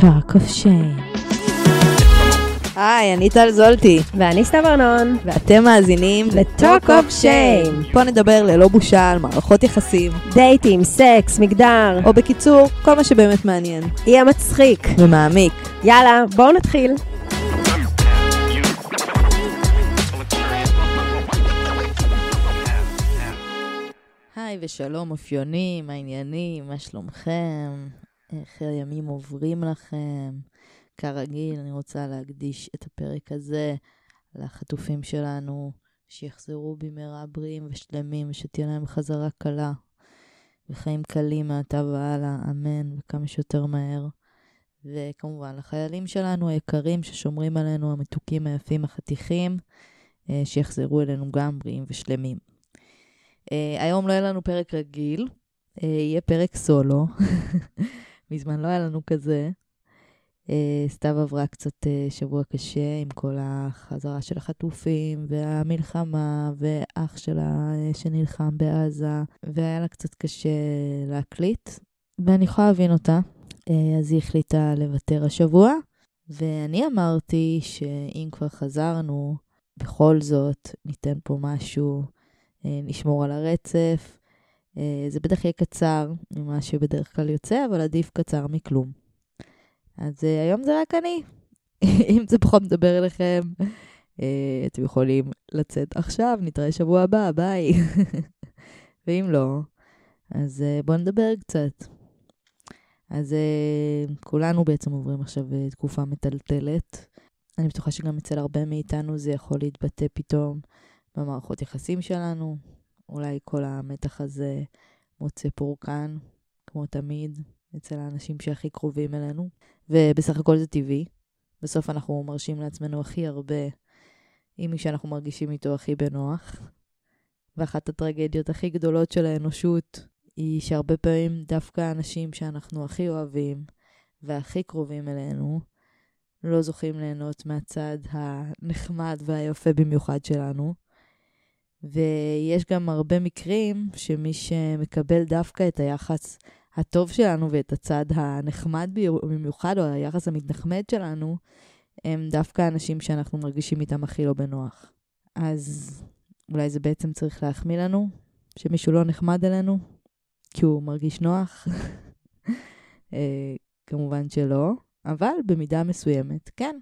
Talk of Shame. היי, אני טל זולטי. ואני סתיו ארנון. ואתם מאזינים ל-Talk of Shame. פה נדבר ללא בושה על מערכות יחסים. דייטים, סקס, מגדר. או בקיצור, כל מה שבאמת מעניין. יהיה מצחיק. ומעמיק. יאללה, בואו נתחיל. היי ושלום אופיונים, העניינים, מה שלומכם? איך הימים עוברים לכם? כרגיל, אני רוצה להקדיש את הפרק הזה לחטופים שלנו, שיחזרו במהרה בריאים ושלמים, ושתהיה להם חזרה קלה וחיים קלים מעתה והלאה, אמן, וכמה שיותר מהר. וכמובן, לחיילים שלנו היקרים ששומרים עלינו, המתוקים, היפים, החתיכים, אה, שיחזרו אלינו גם בריאים ושלמים. Uh, היום לא יהיה לנו פרק רגיל, uh, יהיה פרק סולו. מזמן לא היה לנו כזה. Uh, סתיו עברה קצת uh, שבוע קשה עם כל החזרה של החטופים והמלחמה ואח שלה uh, שנלחם בעזה, והיה לה קצת קשה להקליט, ואני יכולה להבין אותה. אז היא החליטה לוותר השבוע, ואני אמרתי שאם כבר חזרנו, בכל זאת ניתן פה משהו. נשמור על הרצף. זה בטח יהיה קצר ממה שבדרך כלל יוצא, אבל עדיף קצר מכלום. אז היום זה רק אני. אם זה פחות מדבר אליכם, אתם יכולים לצאת עכשיו, נתראה שבוע הבא, ביי. ואם לא, אז בואו נדבר קצת. אז כולנו בעצם עוברים עכשיו תקופה מטלטלת. אני בטוחה שגם אצל הרבה מאיתנו זה יכול להתבטא פתאום במערכות יחסים שלנו. אולי כל המתח הזה מוצא פורקן, כמו תמיד, אצל האנשים שהכי קרובים אלינו. ובסך הכל זה טבעי. בסוף אנחנו מרשים לעצמנו הכי הרבה עם מי שאנחנו מרגישים איתו הכי בנוח. ואחת הטרגדיות הכי גדולות של האנושות היא שהרבה פעמים דווקא האנשים שאנחנו הכי אוהבים והכי קרובים אלינו, לא זוכים ליהנות מהצד הנחמד והיפה במיוחד שלנו. ויש גם הרבה מקרים שמי שמקבל דווקא את היחס הטוב שלנו ואת הצד הנחמד במיוחד, או היחס המתנחמד שלנו, הם דווקא אנשים שאנחנו מרגישים איתם הכי לא בנוח. אז אולי זה בעצם צריך להחמיא לנו, שמישהו לא נחמד אלינו, כי הוא מרגיש נוח. אה, כמובן שלא, אבל במידה מסוימת, כן.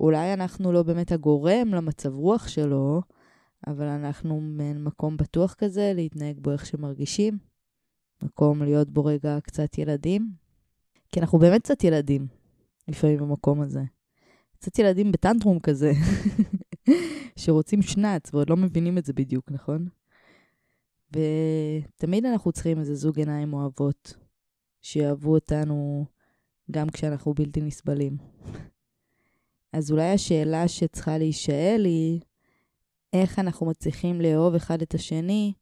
אולי אנחנו לא באמת הגורם למצב רוח שלו, אבל אנחנו מעין מקום בטוח כזה, להתנהג בו איך שמרגישים. מקום להיות בו רגע קצת ילדים. כי אנחנו באמת קצת ילדים, לפעמים במקום הזה. קצת ילדים בטנטרום כזה, שרוצים שנץ ועוד לא מבינים את זה בדיוק, נכון? ותמיד אנחנו צריכים איזה זוג עיניים אוהבות, שיאהבו אותנו גם כשאנחנו בלתי נסבלים. אז אולי השאלה שצריכה להישאל היא, איך אנחנו מצליחים לאהוב אחד את השני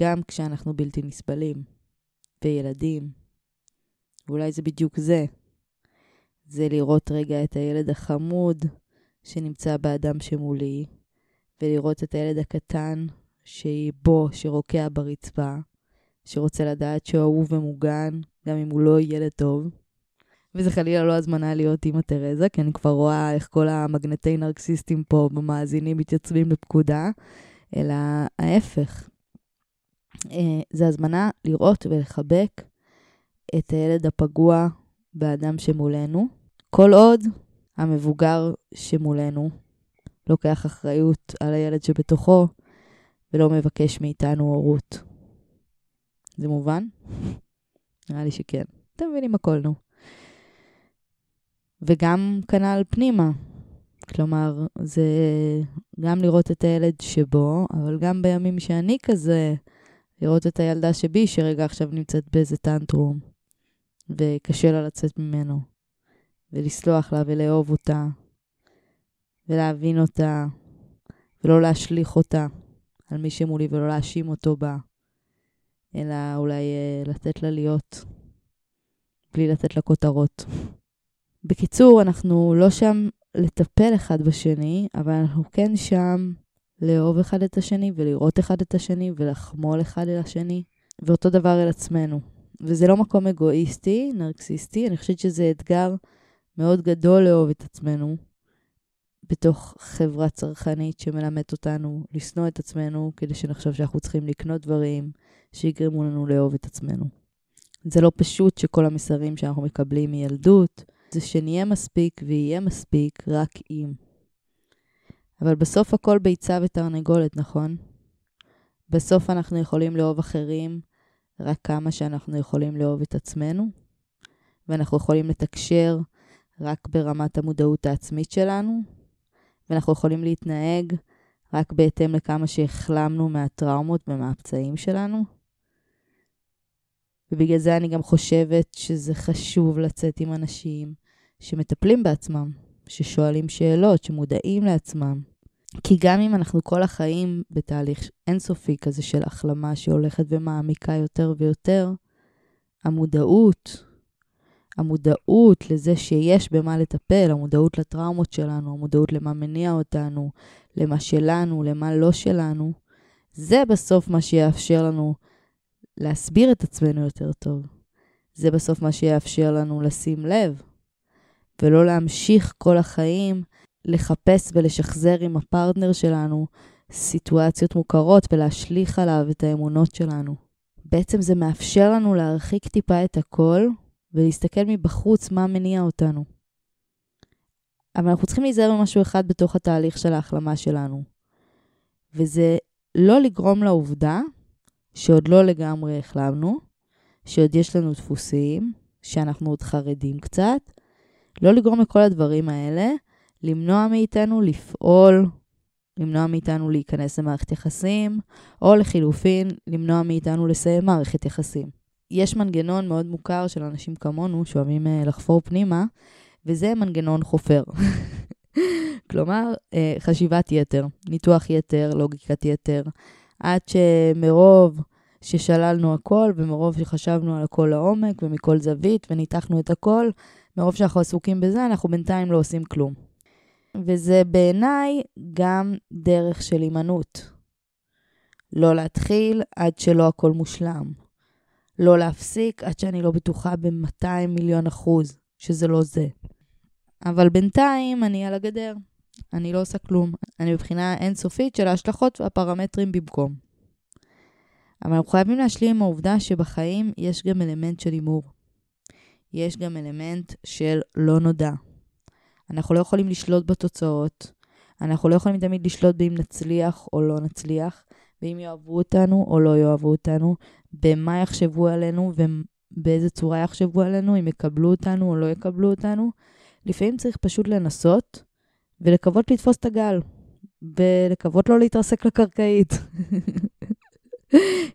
גם כשאנחנו בלתי נסבלים, וילדים. ואולי זה בדיוק זה. זה לראות רגע את הילד החמוד שנמצא באדם שמולי, ולראות את הילד הקטן שהיא בו, שרוקע ברצפה, שרוצה לדעת שהוא אהוב ומוגן, גם אם הוא לא ילד טוב. וזה חלילה לא הזמנה להיות אימא תרזה, כי אני כבר רואה איך כל המגנטי נרקסיסטים פה במאזינים מתייצבים לפקודה, אלא ההפך. אה, זה הזמנה לראות ולחבק את הילד הפגוע באדם שמולנו, כל עוד המבוגר שמולנו לוקח אחריות על הילד שבתוכו ולא מבקש מאיתנו הורות. זה מובן? נראה לי שכן. אתם מבינים הכל, נו. וגם כנ"ל פנימה. כלומר, זה גם לראות את הילד שבו, אבל גם בימים שאני כזה, לראות את הילדה שבי, שרגע עכשיו נמצאת באיזה טנטרום, וקשה לה לצאת ממנו, ולסלוח לה ולאהוב אותה, ולהבין אותה, ולא להשליך אותה על מי שמולי ולא להאשים אותו בה, אלא אולי אה, לתת לה להיות, בלי לתת לה כותרות. בקיצור, אנחנו לא שם לטפל אחד בשני, אבל אנחנו כן שם לאהוב אחד את השני ולראות אחד את השני ולחמול אחד אל השני, ואותו דבר אל עצמנו. וזה לא מקום אגואיסטי, נרקסיסטי, אני חושבת שזה אתגר מאוד גדול לאהוב את עצמנו בתוך חברה צרכנית שמלמדת אותנו לשנוא את עצמנו כדי שנחשוב שאנחנו צריכים לקנות דברים שיגרמו לנו לאהוב את עצמנו. זה לא פשוט שכל המסרים שאנחנו מקבלים מילדות, זה שנהיה מספיק ויהיה מספיק רק אם. אבל בסוף הכל ביצה ותרנגולת, נכון? בסוף אנחנו יכולים לאהוב אחרים רק כמה שאנחנו יכולים לאהוב את עצמנו, ואנחנו יכולים לתקשר רק ברמת המודעות העצמית שלנו, ואנחנו יכולים להתנהג רק בהתאם לכמה שהחלמנו מהטראומות ומהפצעים שלנו. ובגלל זה אני גם חושבת שזה חשוב לצאת עם אנשים שמטפלים בעצמם, ששואלים שאלות, שמודעים לעצמם. כי גם אם אנחנו כל החיים בתהליך אינסופי כזה של החלמה שהולכת ומעמיקה יותר ויותר, המודעות, המודעות לזה שיש במה לטפל, המודעות לטראומות שלנו, המודעות למה מניע אותנו, למה שלנו, למה לא שלנו, זה בסוף מה שיאפשר לנו להסביר את עצמנו יותר טוב. זה בסוף מה שיאפשר לנו לשים לב, ולא להמשיך כל החיים לחפש ולשחזר עם הפרטנר שלנו סיטואציות מוכרות ולהשליך עליו את האמונות שלנו. בעצם זה מאפשר לנו להרחיק טיפה את הכל ולהסתכל מבחוץ מה מניע אותנו. אבל אנחנו צריכים להיזהר במשהו אחד בתוך התהליך של ההחלמה שלנו, וזה לא לגרום לעובדה שעוד לא לגמרי החלמנו, שעוד יש לנו דפוסים, שאנחנו עוד חרדים קצת, לא לגרום לכל הדברים האלה, למנוע מאיתנו לפעול, למנוע מאיתנו להיכנס למערכת יחסים, או לחילופין, למנוע מאיתנו לסיים מערכת יחסים. יש מנגנון מאוד מוכר של אנשים כמונו שאוהבים uh, לחפור פנימה, וזה מנגנון חופר. כלומר, uh, חשיבת יתר, ניתוח יתר, לוגיקת יתר, עד שמרוב ששללנו הכל, ומרוב שחשבנו על הכל לעומק, ומכל זווית, וניתחנו את הכל, מרוב שאנחנו עסוקים בזה, אנחנו בינתיים לא עושים כלום. וזה בעיניי גם דרך של הימנעות. לא להתחיל עד שלא הכל מושלם. לא להפסיק עד שאני לא בטוחה ב-200 מיליון אחוז שזה לא זה. אבל בינתיים אני על הגדר. אני לא עושה כלום. אני מבחינה אינסופית של ההשלכות והפרמטרים במקום. אבל אנחנו חייבים להשלים עם העובדה שבחיים יש גם אלמנט של הימור. יש גם אלמנט של לא נודע. אנחנו לא יכולים לשלוט בתוצאות, אנחנו לא יכולים תמיד לשלוט באם נצליח או לא נצליח, ואם יאהבו אותנו או לא יאהבו אותנו, במה יחשבו עלינו ובאיזה צורה יחשבו עלינו, אם יקבלו אותנו או לא יקבלו אותנו. לפעמים צריך פשוט לנסות ולקוות לתפוס את הגל, ולקוות לא להתרסק לקרקעית.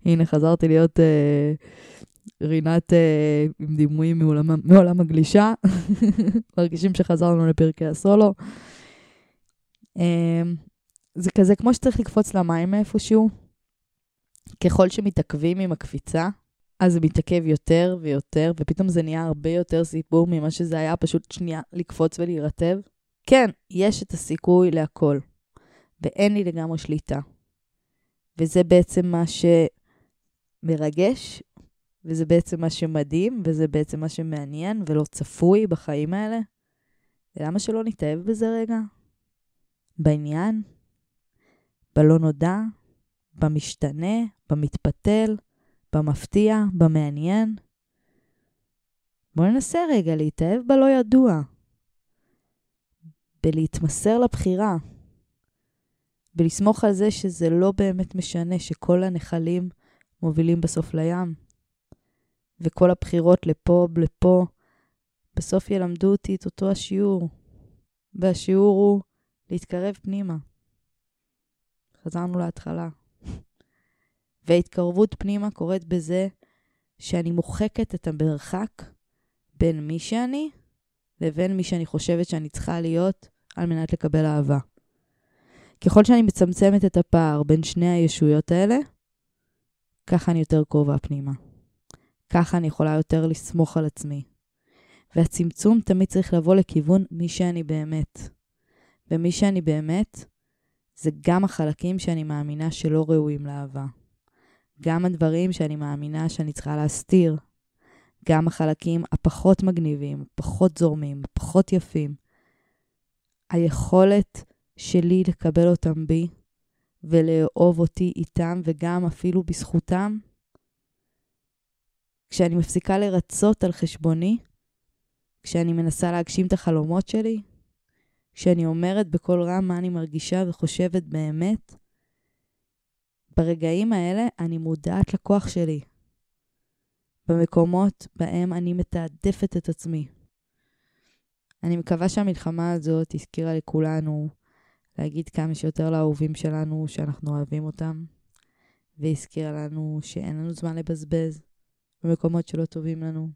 הנה, חזרתי להיות uh, רינת uh, עם דימויים מעולם, מעולם הגלישה. מרגישים שחזרנו לפרקי הסולו. Uh, זה כזה כמו שצריך לקפוץ למים מאיפשהו. ככל שמתעכבים עם הקפיצה, אז זה מתעכב יותר ויותר, ופתאום זה נהיה הרבה יותר סיפור ממה שזה היה פשוט שנייה לקפוץ ולהירטב. כן, יש את הסיכוי להכל, ואין לי לגמרי שליטה. וזה בעצם מה שמרגש, וזה בעצם מה שמדהים, וזה בעצם מה שמעניין ולא צפוי בחיים האלה. ולמה שלא נתאהב בזה רגע? בעניין? בלא נודע? במשתנה? במתפתל? במפתיע? במעניין? בואו ננסה רגע להתאהב בלא ידוע. בלהתמסר לבחירה. ולסמוך על זה שזה לא באמת משנה, שכל הנחלים מובילים בסוף לים. וכל הבחירות לפה, לפה, בסוף ילמדו אותי את אותו השיעור. והשיעור הוא להתקרב פנימה. חזרנו להתחלה. והתקרבות פנימה קורית בזה שאני מוחקת את המרחק בין מי שאני לבין מי שאני חושבת שאני צריכה להיות על מנת לקבל אהבה. ככל שאני מצמצמת את הפער בין שני הישויות האלה, ככה אני יותר קרובה פנימה. ככה אני יכולה יותר לסמוך על עצמי. והצמצום תמיד צריך לבוא לכיוון מי שאני באמת. ומי שאני באמת, זה גם החלקים שאני מאמינה שלא ראויים לאהבה. גם הדברים שאני מאמינה שאני צריכה להסתיר, גם החלקים הפחות מגניבים, הפחות זורמים, הפחות יפים. היכולת שלי לקבל אותם בי ולאהוב אותי איתם וגם אפילו בזכותם, כשאני מפסיקה לרצות על חשבוני, כשאני מנסה להגשים את החלומות שלי, כשאני אומרת בקול רם מה אני מרגישה וחושבת באמת, ברגעים האלה אני מודעת לכוח שלי. במקומות בהם אני מתעדפת את עצמי. אני מקווה שהמלחמה הזאת הזכירה לכולנו להגיד כמה שיותר לאהובים שלנו שאנחנו אוהבים אותם, והזכירה לנו שאין לנו זמן לבזבז במקומות שלא טובים לנו,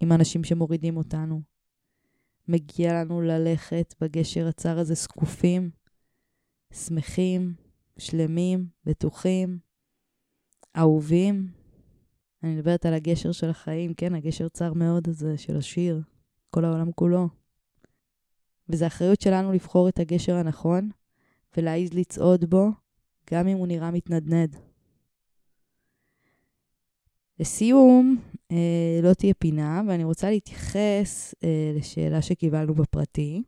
עם אנשים שמורידים אותנו. מגיע לנו ללכת בגשר הצר הזה זקופים, שמחים, שלמים, בטוחים, אהובים. אני מדברת על הגשר של החיים, כן, הגשר צר מאוד הזה של השיר, כל העולם כולו. וזו אחריות שלנו לבחור את הגשר הנכון ולהעיז לצעוד בו, גם אם הוא נראה מתנדנד. לסיום, אה, לא תהיה פינה, ואני רוצה להתייחס אה, לשאלה שקיבלנו בפרטי.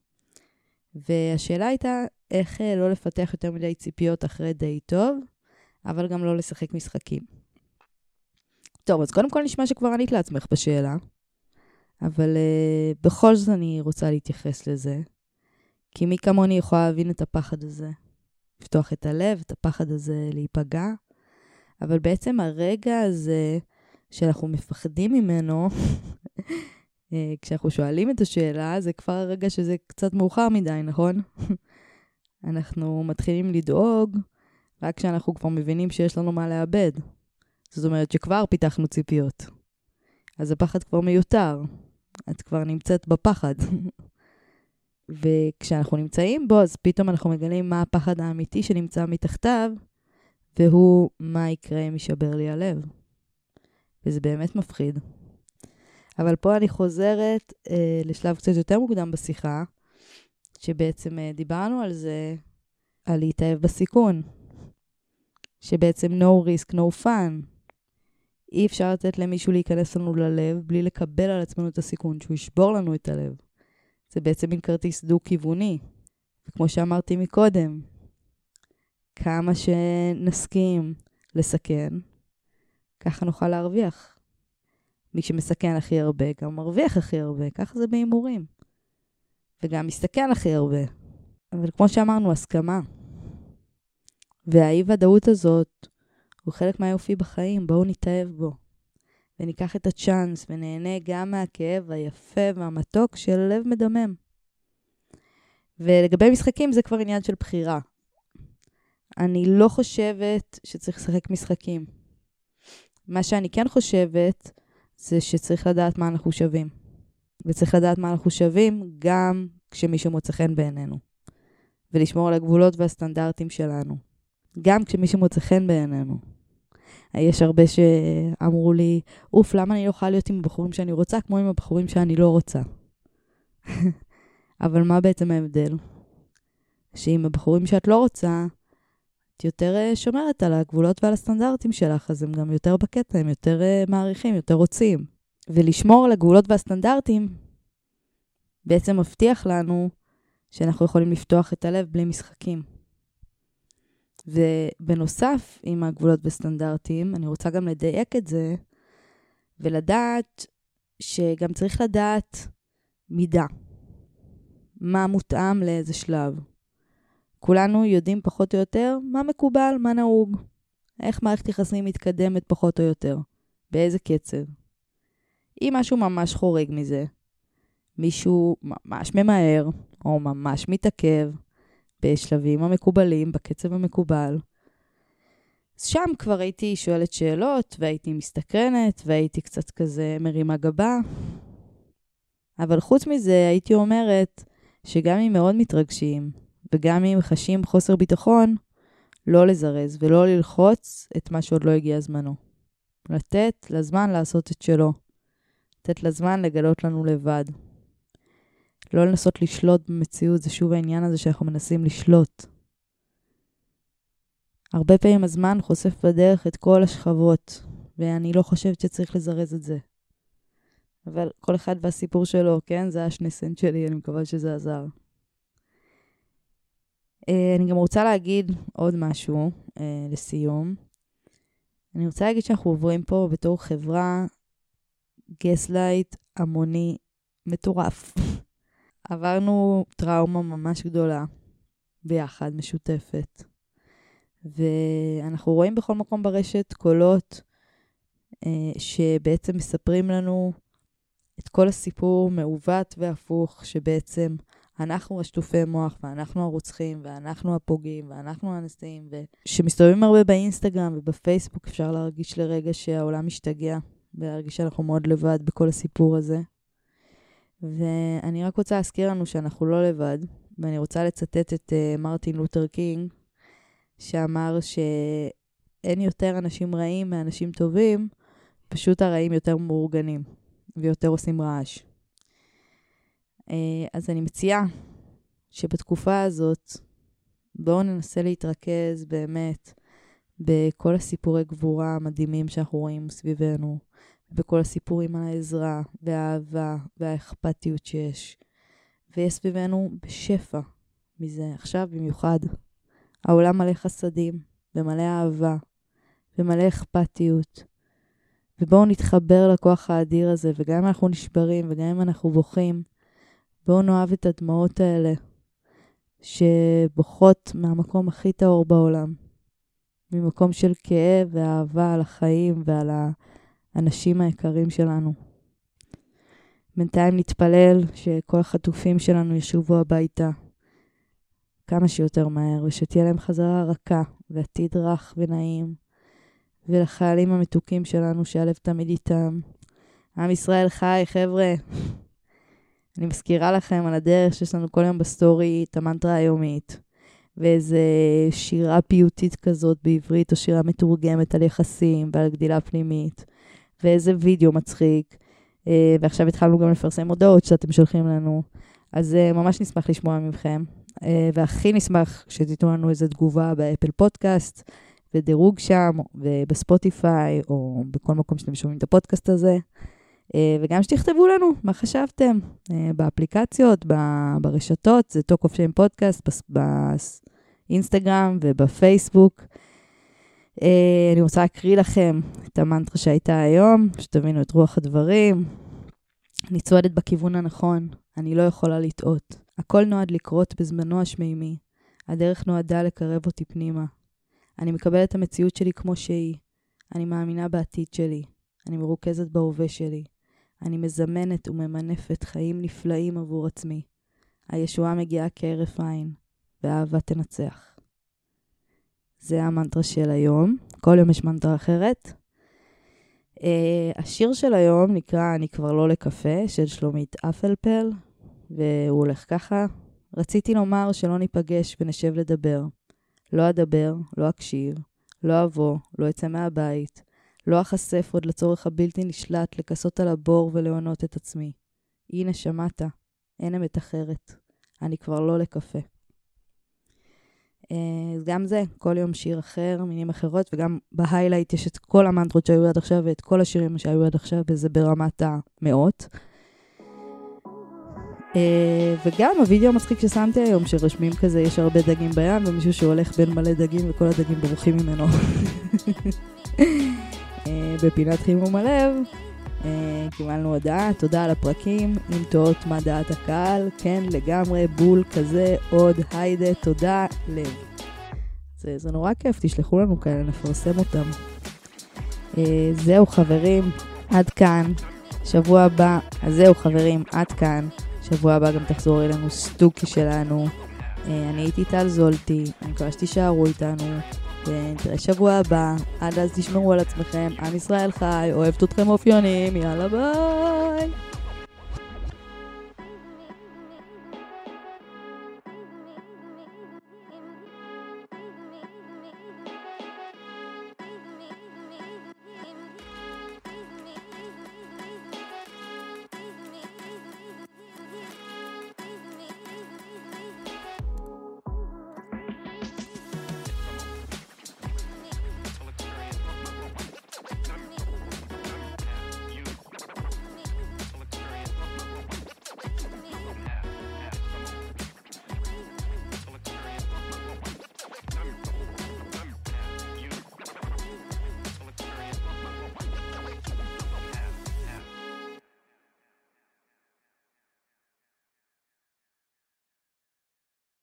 והשאלה הייתה איך אה, לא לפתח יותר מדי ציפיות אחרי די טוב, אבל גם לא לשחק משחקים. טוב, אז קודם כל נשמע שכבר ענית לעצמך בשאלה, אבל uh, בכל זאת אני רוצה להתייחס לזה, כי מי כמוני יכולה להבין את הפחד הזה, לפתוח את הלב, את הפחד הזה להיפגע, אבל בעצם הרגע הזה שאנחנו מפחדים ממנו, אה, כשאנחנו שואלים את השאלה, זה כבר הרגע שזה קצת מאוחר מדי, נכון? אנחנו מתחילים לדאוג רק כשאנחנו כבר מבינים שיש לנו מה לאבד. זאת אומרת שכבר פיתחנו ציפיות. אז הפחד כבר מיותר. את כבר נמצאת בפחד. וכשאנחנו נמצאים בו, אז פתאום אנחנו מגלים מה הפחד האמיתי שנמצא מתחתיו, והוא מה יקרה אם יישבר לי הלב. וזה באמת מפחיד. אבל פה אני חוזרת אה, לשלב קצת יותר מוקדם בשיחה, שבעצם אה, דיברנו על זה, על להתאהב בסיכון. שבעצם no risk, no fun. אי אפשר לתת למישהו להיכנס לנו ללב בלי לקבל על עצמנו את הסיכון, שהוא ישבור לנו את הלב. זה בעצם מין כרטיס דו-כיווני. וכמו שאמרתי מקודם, כמה שנסכים לסכן, ככה נוכל להרוויח. מי שמסכן הכי הרבה, גם מרוויח הכי הרבה, ככה זה בהימורים. וגם מסתכן הכי הרבה. אבל כמו שאמרנו, הסכמה. והאי-ודאות הזאת הוא חלק מהיופי בחיים, בואו נתאהב בו. וניקח את הצ'אנס ונהנה גם מהכאב היפה והמתוק של לב מדמם. ולגבי משחקים זה כבר עניין של בחירה. אני לא חושבת שצריך לשחק משחקים. מה שאני כן חושבת זה שצריך לדעת מה אנחנו שווים. וצריך לדעת מה אנחנו שווים גם כשמישהו מוצא חן בעינינו. ולשמור על הגבולות והסטנדרטים שלנו. גם כשמישהו מוצא חן בעינינו. יש הרבה שאמרו לי, אוף, למה אני לא יכולה להיות עם הבחורים שאני רוצה כמו עם הבחורים שאני לא רוצה? אבל מה בעצם ההבדל? שעם הבחורים שאת לא רוצה, את יותר אה, שומרת על הגבולות ועל הסטנדרטים שלך, אז הם גם יותר בקטע, הם יותר אה, מעריכים, יותר רוצים. ולשמור על הגבולות והסטנדרטים בעצם מבטיח לנו שאנחנו יכולים לפתוח את הלב בלי משחקים. ובנוסף, עם הגבולות וסטנדרטים, אני רוצה גם לדייק את זה, ולדעת שגם צריך לדעת מידה. מה מותאם לאיזה שלב. כולנו יודעים פחות או יותר מה מקובל, מה נהוג. איך מערכת יחסים מתקדמת פחות או יותר. באיזה קצב. אם משהו ממש חורג מזה, מישהו ממש ממהר, או ממש מתעכב, בשלבים המקובלים, בקצב המקובל. אז שם כבר הייתי שואלת שאלות, והייתי מסתקרנת, והייתי קצת כזה מרימה גבה. אבל חוץ מזה, הייתי אומרת שגם אם מאוד מתרגשים, וגם אם חשים חוסר ביטחון, לא לזרז ולא ללחוץ את מה שעוד לא הגיע זמנו. לתת לזמן לעשות את שלו. לתת לזמן לגלות לנו לבד. לא לנסות לשלוט במציאות, זה שוב העניין הזה שאנחנו מנסים לשלוט. הרבה פעמים הזמן חושף בדרך את כל השכבות, ואני לא חושבת שצריך לזרז את זה. אבל כל אחד והסיפור שלו, כן? זה השני סנט שלי, אני מקווה שזה עזר. אה, אני גם רוצה להגיד עוד משהו אה, לסיום. אני רוצה להגיד שאנחנו עוברים פה בתור חברה gaslight המוני מטורף. עברנו טראומה ממש גדולה ביחד, משותפת. ואנחנו רואים בכל מקום ברשת קולות אה, שבעצם מספרים לנו את כל הסיפור מעוות והפוך, שבעצם אנחנו השטופי מוח, ואנחנו הרוצחים, ואנחנו הפוגעים, ואנחנו הנשיאים, ושמסתובבים הרבה באינסטגרם ובפייסבוק, אפשר להרגיש לרגע שהעולם משתגע, ולהרגיש שאנחנו מאוד לבד בכל הסיפור הזה. ואני רק רוצה להזכיר לנו שאנחנו לא לבד, ואני רוצה לצטט את uh, מרטין לותר קינג, שאמר שאין יותר אנשים רעים מאנשים טובים, פשוט הרעים יותר מאורגנים ויותר עושים רעש. Uh, אז אני מציעה שבתקופה הזאת, בואו ננסה להתרכז באמת בכל הסיפורי גבורה המדהימים שאנחנו רואים סביבנו, בכל הסיפורים על העזרה והאהבה והאכפתיות שיש. ויש סביבנו בשפע מזה, עכשיו במיוחד. העולם מלא חסדים, ומלא אהבה, ומלא אכפתיות. ובואו נתחבר לכוח האדיר הזה, וגם אם אנחנו נשברים, וגם אם אנחנו בוכים, בואו נאהב את הדמעות האלה, שבוכות מהמקום הכי טהור בעולם. ממקום של כאב ואהבה על החיים ועל האנשים היקרים שלנו. בינתיים נתפלל שכל החטופים שלנו ישובו הביתה כמה שיותר מהר, ושתהיה להם חזרה רכה ועתיד רך ונעים, ולחיילים המתוקים שלנו שהלב תמיד איתם. עם ישראל חי, חבר'ה. אני מזכירה לכם על הדרך שיש לנו כל יום בסטורי את המנטרה היומית, ואיזה שירה פיוטית כזאת בעברית, או שירה מתורגמת על יחסים ועל גדילה פנימית, ואיזה וידאו מצחיק. אה, ועכשיו התחלנו גם לפרסם הודעות שאתם שולחים לנו, אז אה, ממש נשמח לשמוע מכם. אה, והכי נשמח שתיתנו לנו איזו תגובה באפל פודקאסט, ודירוג שם, ובספוטיפיי, או בכל מקום שאתם שומעים את הפודקאסט הזה. וגם שתכתבו לנו מה חשבתם באפליקציות, ברשתות, זה Talk of Shame פודקאסט, באינסטגרם ובפייסבוק. אני רוצה להקריא לכם את המנטרה שהייתה היום, שתבינו את רוח הדברים. אני צועדת בכיוון הנכון, אני לא יכולה לטעות. הכל נועד לקרות בזמנו השמימי. הדרך נועדה לקרב אותי פנימה. אני מקבלת את המציאות שלי כמו שהיא. אני מאמינה בעתיד שלי. אני מרוכזת בהווה שלי. אני מזמנת וממנפת חיים נפלאים עבור עצמי. הישועה מגיעה כהרף עין, והאהבה תנצח. זה המנטרה של היום. כל יום יש מנטרה אחרת. Uh, השיר של היום נקרא "אני כבר לא לקפה" של שלומית אפלפל, והוא הולך ככה: רציתי לומר שלא ניפגש ונשב לדבר. לא אדבר, לא אקשיב, לא אבוא, לא אצא מהבית, לא אחשף עוד לצורך הבלתי נשלט לכסות על הבור ולהונות את עצמי. הנה, שמעת, אין אמת אחרת. אני כבר לא לקפה. אה, אז גם זה, כל יום שיר אחר, מינים אחרות, וגם בהיילייט יש את כל המנטרות שהיו עד עכשיו ואת כל השירים שהיו עד עכשיו, וזה ברמת המאות. אה, וגם הווידאו המצחיק ששמתי היום, שרשמים כזה, יש הרבה דגים בים, ומישהו שהולך בין מלא דגים וכל הדגים בורחים ממנו. אה, בפינת חימום הלב, קיבלנו הודעה, תודה על הפרקים, עם תוהות מה דעת הקהל, כן לגמרי, בול כזה, עוד היידה, תודה, לב. זה, זה נורא כיף, תשלחו לנו כאלה, נפרסם אותם. אה, זהו חברים, עד כאן. שבוע הבא, אז זהו חברים, עד כאן. שבוע הבא גם תחזור אלינו סטוקי שלנו. אה, אני הייתי טל זולטי, אני מקווה שתישארו איתנו. ונתראה שבוע הבא, עד אז תשמרו על עצמכם, עם ישראל חי, אוהבת אתכם אופיונים, יאללה ביי!